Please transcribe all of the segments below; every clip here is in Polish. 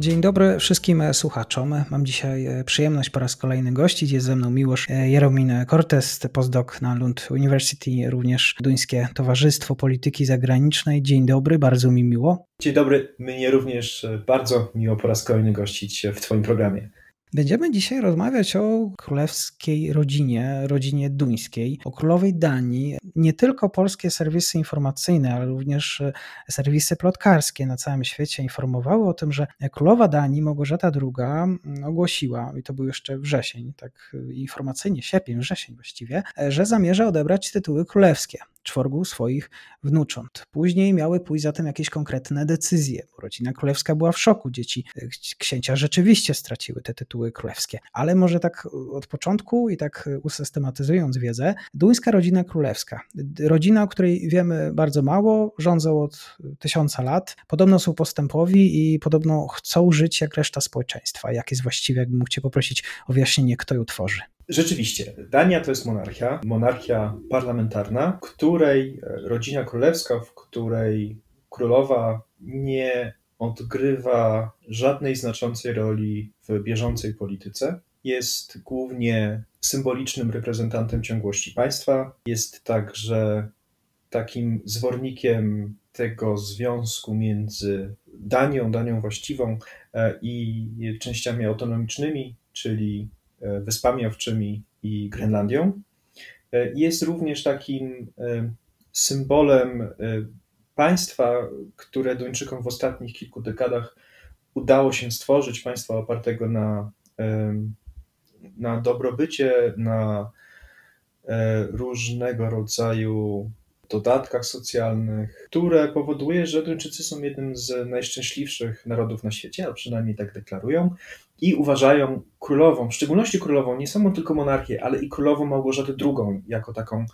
Dzień dobry wszystkim słuchaczom. Mam dzisiaj e, przyjemność po raz kolejny gościć. Jest ze mną Miłosz e, Jeromin Cortez, postdoc na Lund University, również Duńskie Towarzystwo Polityki Zagranicznej. Dzień dobry, bardzo mi miło. Dzień dobry, mnie również e, bardzo miło po raz kolejny gościć w Twoim programie. Będziemy dzisiaj rozmawiać o królewskiej rodzinie, rodzinie duńskiej, o królowej Danii. Nie tylko polskie serwisy informacyjne, ale również e, serwisy plotkarskie na całym świecie informowały o tym, że królowa Danii, Małgorzata II, ogłosiła, i to był jeszcze wrzesień, tak e, informacyjnie, sierpień, wrzesień właściwie, e, że zamierza odebrać tytuły królewskie czworgu swoich wnucząt. Później miały pójść za tym jakieś konkretne decyzje, bo rodzina królewska była w szoku. Dzieci księcia rzeczywiście straciły te tytuły królewskie. Ale może tak od początku i tak usystematyzując wiedzę, duńska rodzina królewska, rodzina, o której wiemy bardzo mało, rządzą od tysiąca lat, podobno są postępowi i podobno chcą żyć jak reszta społeczeństwa. Jak jest właściwie, jakbym mógł Cię poprosić o wyjaśnienie, kto ją tworzy? Rzeczywiście, Dania to jest monarchia, monarchia parlamentarna, której e, rodzina królewska, w której królowa nie odgrywa żadnej znaczącej roli w bieżącej polityce. Jest głównie symbolicznym reprezentantem ciągłości państwa, jest także takim zwornikiem tego związku między Danią, Danią właściwą e, i częściami autonomicznymi, czyli E, Wyspami Owczymi i Grenlandią. E, jest również takim symbolem państwa, które Duńczykom w ostatnich kilku dekadach udało się stworzyć, państwa opartego na, na dobrobycie, na różnego rodzaju dodatkach socjalnych, które powoduje, że Duńczycy są jednym z najszczęśliwszych narodów na świecie, a przynajmniej tak deklarują, i uważają królową, w szczególności królową, nie samą tylko monarchię, ale i królową Małgorzatę II jako taką,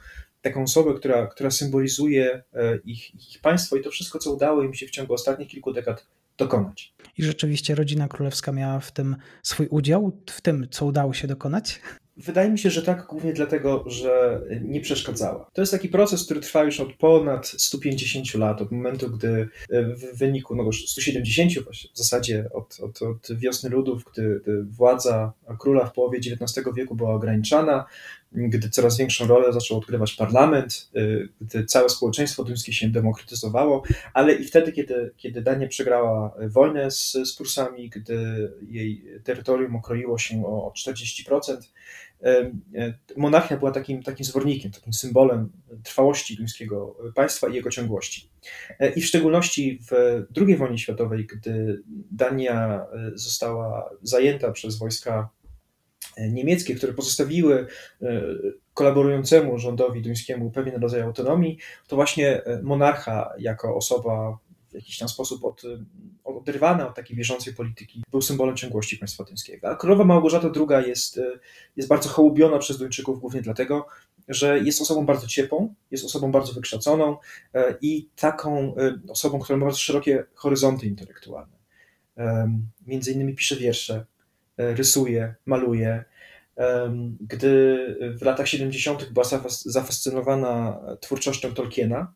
taką osobę, która, która symbolizuje e, ich, ich państwo i to wszystko, co udało im się w ciągu ostatnich kilku dekad dokonać. I rzeczywiście rodzina królewska miała w tym swój udział, w tym, co udało się dokonać? Wydaje mi się, że tak głównie dlatego, że nie przeszkadzała. To jest taki proces, który trwa już od ponad 150 lat, od momentu, gdy e, w wyniku, no 170 w zasadzie od, od, od wiosny ludów, gdy, gdy władza króla w połowie XIX wieku była ograniczana, gdy coraz większą rolę zaczął odgrywać parlament, y, gdy całe społeczeństwo duńskie się demokratyzowało, ale i wtedy, kiedy, kiedy Dania przegrała wojnę z, z Prusami, gdy jej terytorium okroiło się o 40%, monarchia była takim, takim zwornikiem, takim symbolem trwałości duńskiego państwa i jego ciągłości. I w szczególności w II wojnie światowej, gdy Dania została zajęta przez wojska niemieckie, które pozostawiły e, kolaborującemu rządowi duńskiemu pewien rodzaj autonomii, to właśnie e, monarcha jako osoba w jakiś tam sposób od, oderwana od takiej bieżącej polityki był symbolem ciągłości państwa duńskiego. A królowa Małgorzata II jest, e, jest bardzo hołubiona przez Duńczyków głównie dlatego, że jest osobą bardzo ciepłą, jest osobą bardzo wykształconą i taką osobą, która ma bardzo szerokie horyzonty intelektualne. Między innymi pisze wiersze, E, rysuje, maluje. Gdy w latach 70. była zafascynowana twórczością Tolkiena,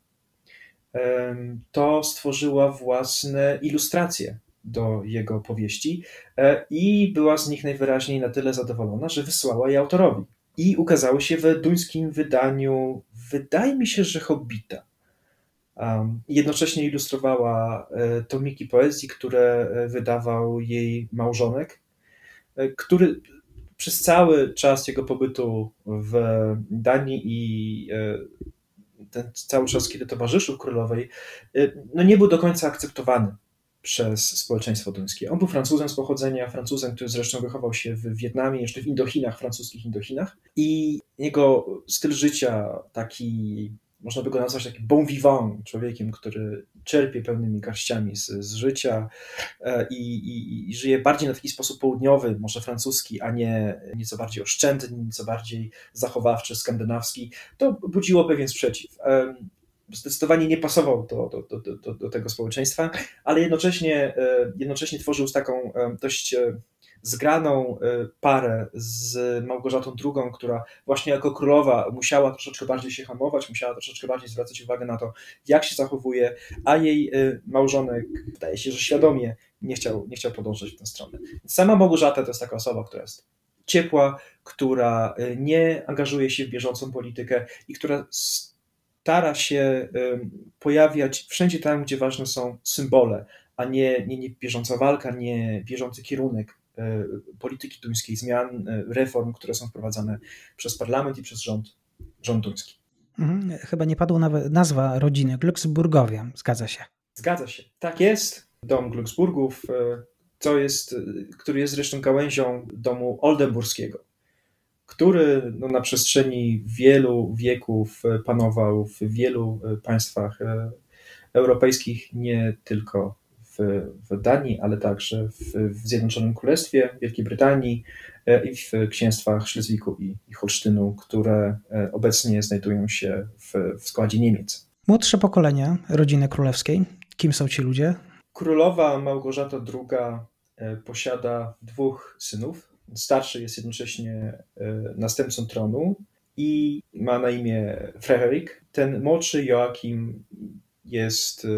to stworzyła własne ilustracje do jego powieści e, i była z nich najwyraźniej na tyle zadowolona, że wysłała je autorowi. I ukazały się w duńskim wydaniu, wydaje mi się, że Hobbita. Jednocześnie ilustrowała e, tomiki poezji, które wydawał jej małżonek, E, który przez cały czas jego pobytu w Danii i e, ten cały czas, kiedy towarzyszył królowej, e, no nie był do końca akceptowany przez społeczeństwo duńskie. On był Francuzem z pochodzenia, Francuzem, który zresztą wychował się w Wietnamie, jeszcze w Indochinach, francuskich Indochinach. I jego styl życia, taki można by go nazwać takim bon vivant, człowiekiem, który czerpie pełnymi garściami z, z życia e, i, i, i, żyje bardziej na taki sposób południowy, może francuski, a nie nieco bardziej oszczędny, nieco bardziej zachowawczy, skandynawski, to budziło pewien sprzeciw. Zdecydowanie nie pasował do, do, do, do, tego społeczeństwa, ale jednocześnie, jednocześnie tworzył taką dość zgraną parę z Małgorzatą II, która właśnie jako królowa musiała troszeczkę bardziej się hamować, musiała troszeczkę bardziej zwracać uwagę na to, jak się zachowuje, a jej małżonek, wydaje się, że świadomie nie chciał, nie chciał podążać w tę stronę. Sama Małgorzata to jest taka osoba, która jest ciepła, która nie angażuje się w bieżącą politykę i która stara się pojawiać wszędzie tam, gdzie ważne są symbole, a nie, nie, nie bieżąca walka, nie bieżący kierunek y, polityki duńskiej, zmian, y, reform, które są wprowadzane przez parlament i przez rząd, rząd duński. Mhm. Chyba nie padła nawet nazwa rodziny Glücksburgowie, zgadza się. Zgadza się, tak jest. Dom Glücksburgów co jest, który jest zresztą gałęzią domu oldenburskiego, który no, na przestrzeni wielu wieków panował w wielu państwach e, europejskich, nie tylko w, w Danii, ale także w, w Zjednoczonym Królestwie, Wielkiej Brytanii e, i w księstwach Szlezwiku i, i Holsztynu, które e, obecnie znajdują się w, w składzie Niemiec. Młodsze pokolenie rodziny królewskiej, kim są ci ludzie? Królowa Małgorzata II E, posiada dwóch synów. Starszy jest jednocześnie e, następcą tronu i ma na imię Frederik. Ten młodszy Joachim jest, e,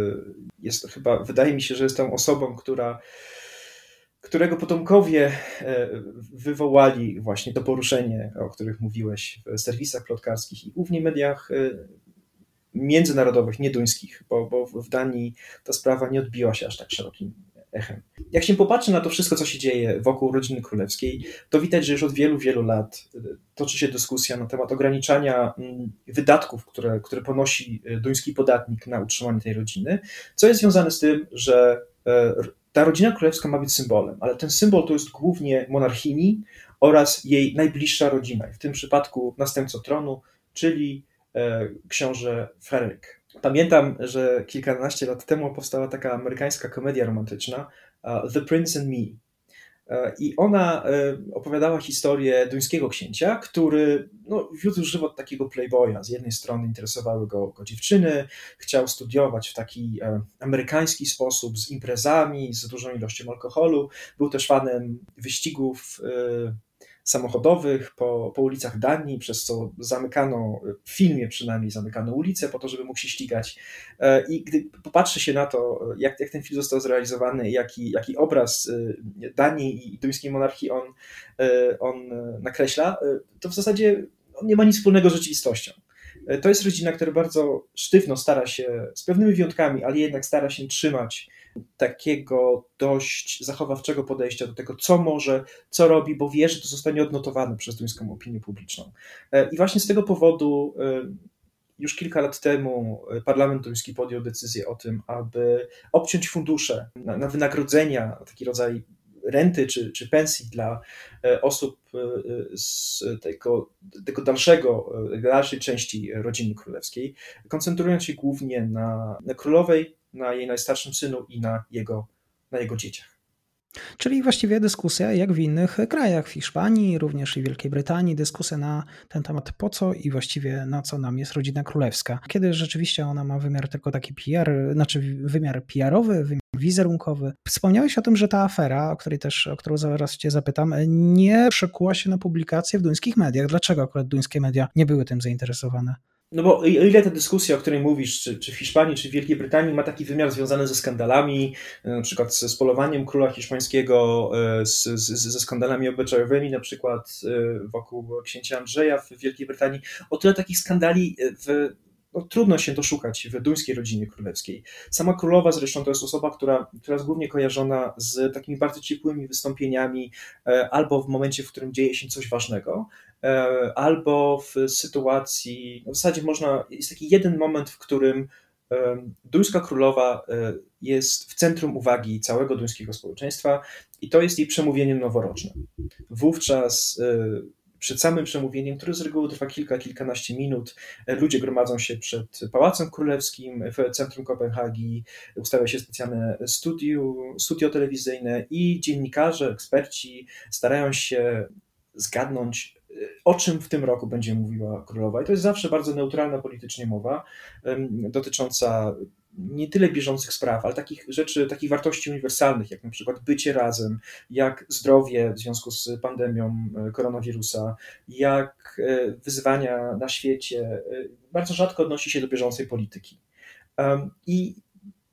jest chyba, wydaje mi się, że jest tą osobą, która którego potomkowie wywołali właśnie to poruszenie, o których mówiłeś w serwisach plotkarskich i głównie mediach międzynarodowych, nieduńskich, bo, bo w Danii ta sprawa nie odbiła się aż tak szerokim echem. Jak się popatrzy na to wszystko, co się dzieje wokół rodziny królewskiej, to widać, że już od wielu, wielu lat y, toczy się dyskusja na temat ograniczania mm, wydatków, które, które ponosi y, duński podatnik na utrzymanie tej rodziny, co jest związane z tym, że e, ta rodzina królewska ma być symbolem, ale ten symbol to jest głównie monarchini oraz jej najbliższa rodzina, w tym przypadku następca tronu, czyli e, książę Frederick. Pamiętam, że kilkanaście lat temu powstała taka amerykańska komedia romantyczna uh, The Prince and Me. Uh, I ona uh, opowiadała historię duńskiego księcia, który no, wiódł żywot takiego playboya. Z jednej strony interesowały go, go dziewczyny, chciał studiować w taki amerykański sposób, z imprezami, z dużą ilością alkoholu. Był też fanem wyścigów samochodowych po, po ulicach Danii, przez co zamykano, w filmie przynajmniej zamykano ulice po to, żeby mógł się ścigać. E, I gdy popatrzy się na to, jak, jak ten film został zrealizowany, jaki, jaki obraz e, Danii i duńskiej monarchii on, e, on nakreśla, to w zasadzie on nie ma nic wspólnego z rzeczywistością. To jest rodzina, która bardzo sztywno stara się, z pewnymi wyjątkami, ale jednak stara się trzymać takiego dość zachowawczego podejścia do tego, co może, co robi, bo wie, że to zostanie odnotowane przez duńską opinię publiczną. E, I właśnie z tego powodu e, już kilka lat temu parlament duński podjął decyzję o tym, aby obciąć fundusze na, na wynagrodzenia, taki rodzaj renty czy, czy pensji dla e, osób z tego, tego dalszego, dalszej części rodziny królewskiej, koncentrując się głównie na, na królowej, na jej najstarszym synu i na jego, na jego dzieciach. Czyli właściwie dyskusja jak w innych krajach, w Hiszpanii, również i Wielkiej Brytanii, dyskusja na ten temat po co i właściwie na co nam jest rodzina królewska. Kiedy rzeczywiście ona ma wymiar tylko taki PR, znaczy wymiar PR-owy, wymiar wizerunkowy. Wspomniałeś o tym, że ta afera, o której też, o którą zaraz cię zapytam, nie przekuła się na publikację w duńskich mediach. Dlaczego akurat duńskie media nie były tym zainteresowane? No bo ile ta dyskusja, o której mówisz, czy, czy w Hiszpanii, czy w Wielkiej Brytanii, ma taki wymiar związany ze skandalami, e, na przykład z polowaniem króla hiszpańskiego, e, z, z, ze skandalami obyczajowymi, na przykład e, wokół księcia Andrzeja w Wielkiej Brytanii, o tyle takich skandali w no, trudno się doszukać w duńskiej rodzinie królewskiej. Sama królowa zresztą to jest osoba, która, która jest głównie kojarzona z takimi bardzo ciepłymi wystąpieniami, albo w momencie, w którym dzieje się coś ważnego, albo w sytuacji, w zasadzie można, jest taki jeden moment, w którym e, duńska królowa e, jest w centrum uwagi całego duńskiego społeczeństwa i to jest jej przemówienie noworoczne. Wówczas przed samym przemówieniem, które z reguły trwa kilka, kilkanaście minut, ludzie gromadzą się przed Pałacem Królewskim w centrum Kopenhagi, ustawia się specjalne studio, studio telewizyjne i dziennikarze, eksperci starają się zgadnąć o czym w tym roku będzie mówiła królowa. I to jest zawsze bardzo neutralna politycznie mowa, dotycząca nie tyle bieżących spraw, ale takich rzeczy, takich wartości uniwersalnych, jak na przykład bycie razem, jak zdrowie w związku z pandemią e, koronawirusa, jak e, wyzwania na świecie, e, bardzo rzadko odnosi się do bieżącej polityki. I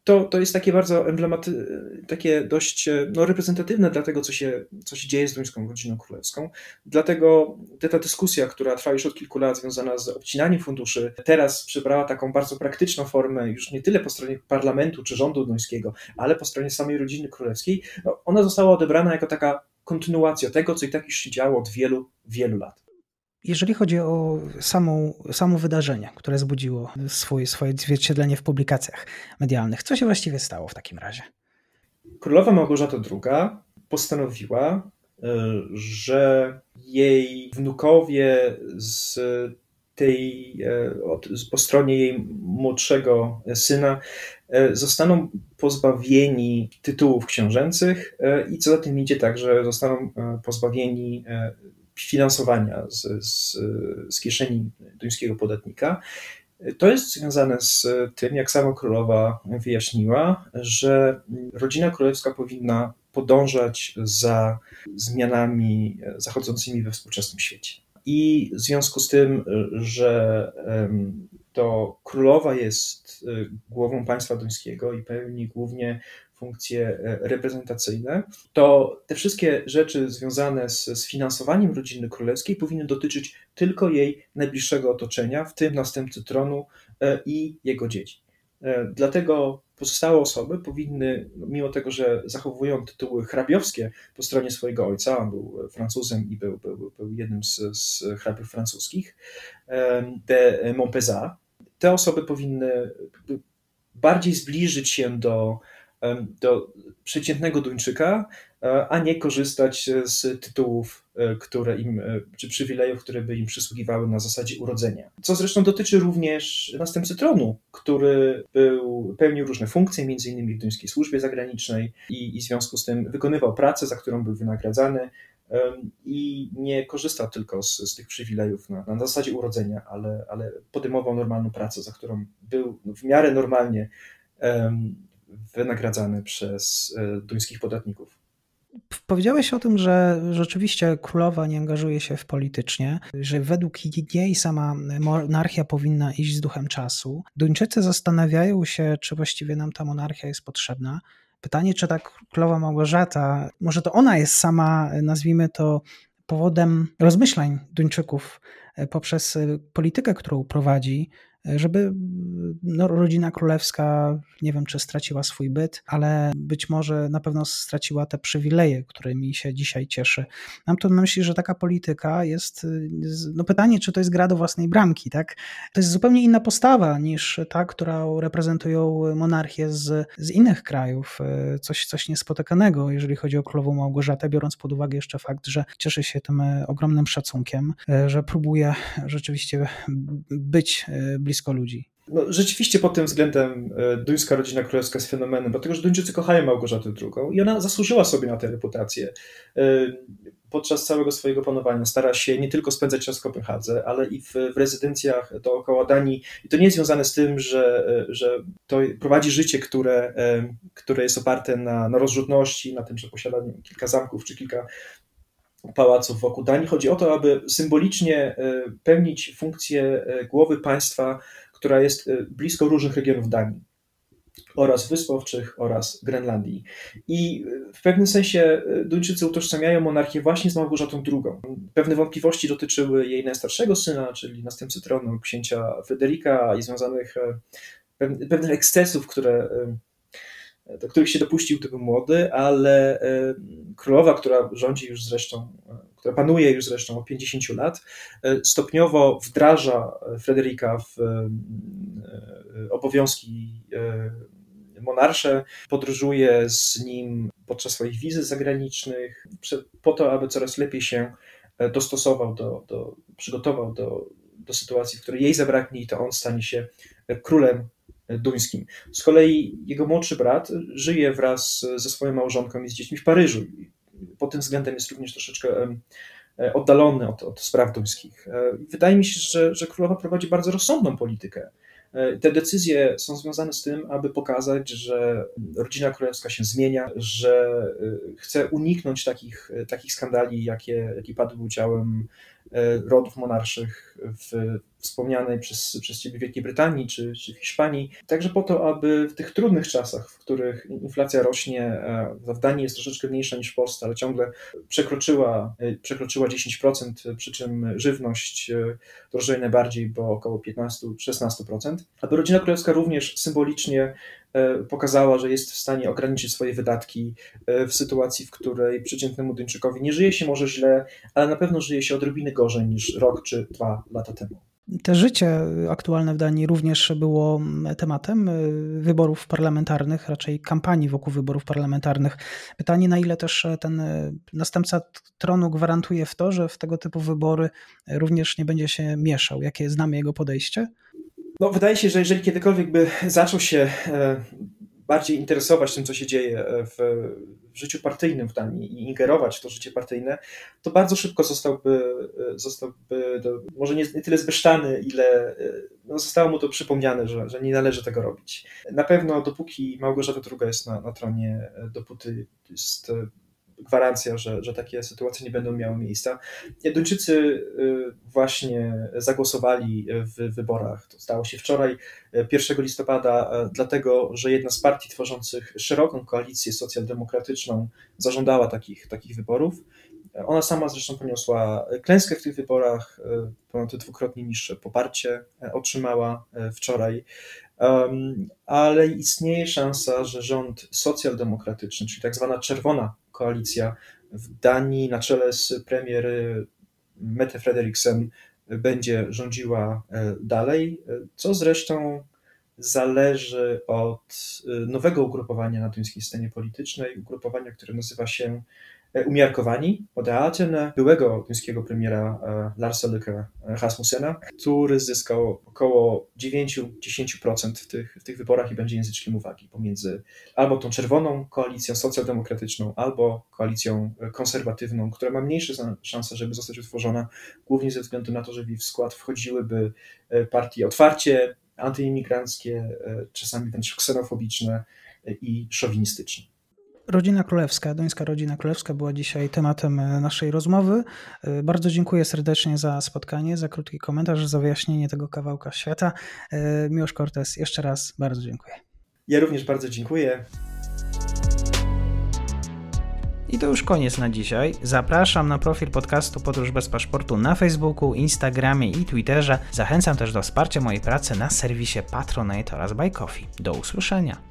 to, to jest takie bardzo emblematy, takie dość e, no, reprezentatywne dla tego, co się, co się dzieje z duńską rodziną królewską. Dlatego ta dyskusja, która trwa już od kilku lat, związana z obcinaniem funduszy, teraz przybrała taką bardzo praktyczną formę, już nie tyle po stronie parlamentu czy rządu duńskiego, ale po stronie samej rodziny królewskiej. No, ona została odebrana jako taka kontynuacja tego, co i tak już się działo od wielu, wielu lat. Jeżeli chodzi o samą, samo wydarzenie, które zbudziło swój, swoje odzwierciedlenie w publikacjach medialnych, co się właściwie stało w takim razie? Królowa Małgorzata II postanowiła, e, że jej wnukowie z tej, e, po stronie jej młodszego syna e, zostaną pozbawieni tytułów książęcych i co za tym idzie także zostaną pozbawieni finansowania z, z, z kieszeni duńskiego podatnika. To jest związane z tym, jak sama królowa wyjaśniła, że rodzina królewska powinna podążać za zmianami zachodzącymi we współczesnym świecie. I w związku z tym, że to królowa jest głową państwa duńskiego i pełni głównie funkcje e, reprezentacyjne, to te wszystkie rzeczy związane z, z finansowaniem rodziny królewskiej powinny dotyczyć tylko jej najbliższego otoczenia, w tym następcy tronu e, i jego dzieci. E, dlatego pozostałe osoby powinny, mimo tego, że zachowują tytuły hrabiowskie po stronie swojego ojca, on był Francuzem i był, był, był jednym z, z hrabiów francuskich, de Montpezat, te osoby powinny bardziej zbliżyć się do do przeciętnego Duńczyka, e, a nie korzystać z tytułów, e, które im, e, czy przywilejów, które by im przysługiwały na zasadzie urodzenia. Co zresztą dotyczy również następcy tronu, który był, pełnił różne funkcje, między innymi w duńskiej służbie zagranicznej i, i w związku z tym wykonywał pracę, za którą był wynagradzany i nie korzystał tylko z, z tych przywilejów na, na zasadzie urodzenia, ale, ale podejmował normalną pracę, za którą był w miarę normalnie um, wynagradzany przez e, duńskich podatników. Powiedziałeś o tym, że rzeczywiście królowa nie angażuje się w politycznie, że według jej sama monarchia powinna iść z duchem czasu. Duńczycy zastanawiają się, czy właściwie nam ta monarchia jest potrzebna. Pytanie, czy ta królowa Małgorzata, może to ona jest sama, nazwijmy to, powodem rozmyślań Duńczyków e, poprzez e, politykę, którą prowadzi, żeby no, rodzina królewska, nie wiem czy straciła swój byt, ale być może na pewno straciła te przywileje, którymi się dzisiaj cieszy. Mam to na myśli, że taka polityka jest, no pytanie, czy to jest gra do własnej bramki, tak? To jest zupełnie inna postawa niż ta, którą reprezentują monarchie z, z innych krajów. Coś, coś niespotykanego, jeżeli chodzi o królową Małgorzatę, biorąc pod uwagę jeszcze fakt, że cieszy się tym ogromnym szacunkiem, że próbuje rzeczywiście być blisko ludzi. No, rzeczywiście pod tym względem e, duńska rodzina królewska jest fenomenem, dlatego że Duńczycy kochają Małgorzatę II i ona zasłużyła sobie na tę reputację. E, podczas całego swojego panowania stara się nie tylko spędzać czas w Kopenhadze, ale i w, w rezydencjach dookoła Danii. I to nie jest związane z tym, że, e, że to prowadzi życie, które, które jest oparte na, na rozrzutności, na tym, że posiada kilka zamków czy kilka pałaców wokół Danii. Chodzi o to, aby symbolicznie e, pełnić funkcję e, głowy państwa, która jest e, blisko różnych regionów Danii oraz Wysp Owczych oraz Grenlandii. I w pewnym sensie Duńczycy utożsamiają monarchię właśnie z Małgorzatą II. Pewne wątpliwości dotyczyły jej najstarszego syna, czyli następcy tronu księcia Fryderyka i związanych pewnych ekscesów, które do których się dopuścił, gdy był młody, ale e, królowa, która rządzi już zresztą, e, która panuje już zresztą od 50 lat, e, stopniowo wdraża Fryderyka w obowiązki monarsze, podróżuje z nim podczas swoich wizyt zagranicznych, po to, aby coraz lepiej się dostosował, do, do, przygotował do, do sytuacji, w której jej zabraknie i to on stanie się królem duńskim. Z kolei jego młodszy brat żyje wraz ze swoją małżonką i z dziećmi w Paryżu. Pod tym względem jest również troszeczkę oddalony od, od spraw duńskich. Wydaje mi się, że, że królowa prowadzi bardzo rozsądną politykę. Te decyzje są związane z tym, aby pokazać, że rodzina królewska się zmienia, że chce uniknąć takich, takich skandali, jakie, jakie padły udziałem rodów monarszych w wspomnianej przez, przez Ciebie Wielkiej Brytanii czy, czy w Hiszpanii, także po to, aby w tych trudnych czasach, w których inflacja rośnie, w Danii jest troszeczkę mniejsza niż w Polsce, ale ciągle przekroczyła, przekroczyła 10%, przy czym żywność drożeje najbardziej, bo około 15-16%, aby rodzina królewska również symbolicznie e, pokazała, że jest w stanie ograniczyć swoje wydatki e, w sytuacji, w której przeciętnemu Duńczykowi nie żyje się może źle, ale na pewno żyje się odrobinę gorzej niż rok czy dwa lata temu. Te życie aktualne w Danii również było tematem y, wyborów parlamentarnych, raczej kampanii wokół wyborów parlamentarnych. Pytanie, na ile też ten następca tronu gwarantuje w to, że w tego typu wybory również nie będzie się mieszał. Jakie znamy jego podejście? No, wydaje się, że jeżeli kiedykolwiek by zaczął się e, bardziej interesować tym, co się dzieje e, w, życiu partyjnym w Danii i ingerować w to życie partyjne, to bardzo szybko zostałby, e, zostałby do, może nie, nie, tyle zbesztany, ile no, zostało mu to przypomniane, że, że nie należy tego robić. Na pewno dopóki Małgorzata II jest na, na tronie, dopóty jest gwarancja, że, że takie sytuacje nie będą miały miejsca. Duńczycy y, właśnie zagłosowali w wyborach, to stało się wczoraj, 1 listopada, e, dlatego, że jedna z partii tworzących szeroką koalicję socjaldemokratyczną zażądała takich, takich wyborów. Ona sama zresztą poniosła klęskę w tych wyborach, ponad dwukrotnie niższe poparcie otrzymała wczoraj, ale istnieje szansa, że rząd socjaldemokratyczny, czyli tak zwana czerwona koalicja w Danii na czele z premier Mette Frederiksen będzie rządziła e, dalej, co zresztą zależy od e, nowego ugrupowania na duńskiej scenie politycznej, ugrupowania, które nazywa się E, umiarkowani Odeaten, byłego duńskiego premiera e, Larsa Lykke Rasmussena, który zyskał około 9-10% w tych, w tych wyborach i będzie języczkiem uwagi pomiędzy albo tą czerwoną koalicją socjaldemokratyczną, albo koalicją konserwatywną, która ma mniejsze szanse, żeby zostać utworzona, głównie ze względu na to, że w skład wchodziłyby e, partie otwarcie antyimigranckie, czasami wręcz ksenofobiczne i szowinistyczne. Rodzina królewska, dońska rodzina królewska była dzisiaj tematem e, naszej rozmowy. E, bardzo dziękuję serdecznie za spotkanie, za krótki komentarz, za wyjaśnienie tego kawałka świata. E, Miłosz Cortez, jeszcze raz bardzo dziękuję. Ja również bardzo dziękuję. I to już koniec na dzisiaj. Zapraszam na profil podcastu Podróż bez paszportu na Facebooku, Instagramie i Twitterze. Zachęcam też do wsparcia mojej pracy na serwisie Patronite oraz Buy Coffee. Do usłyszenia.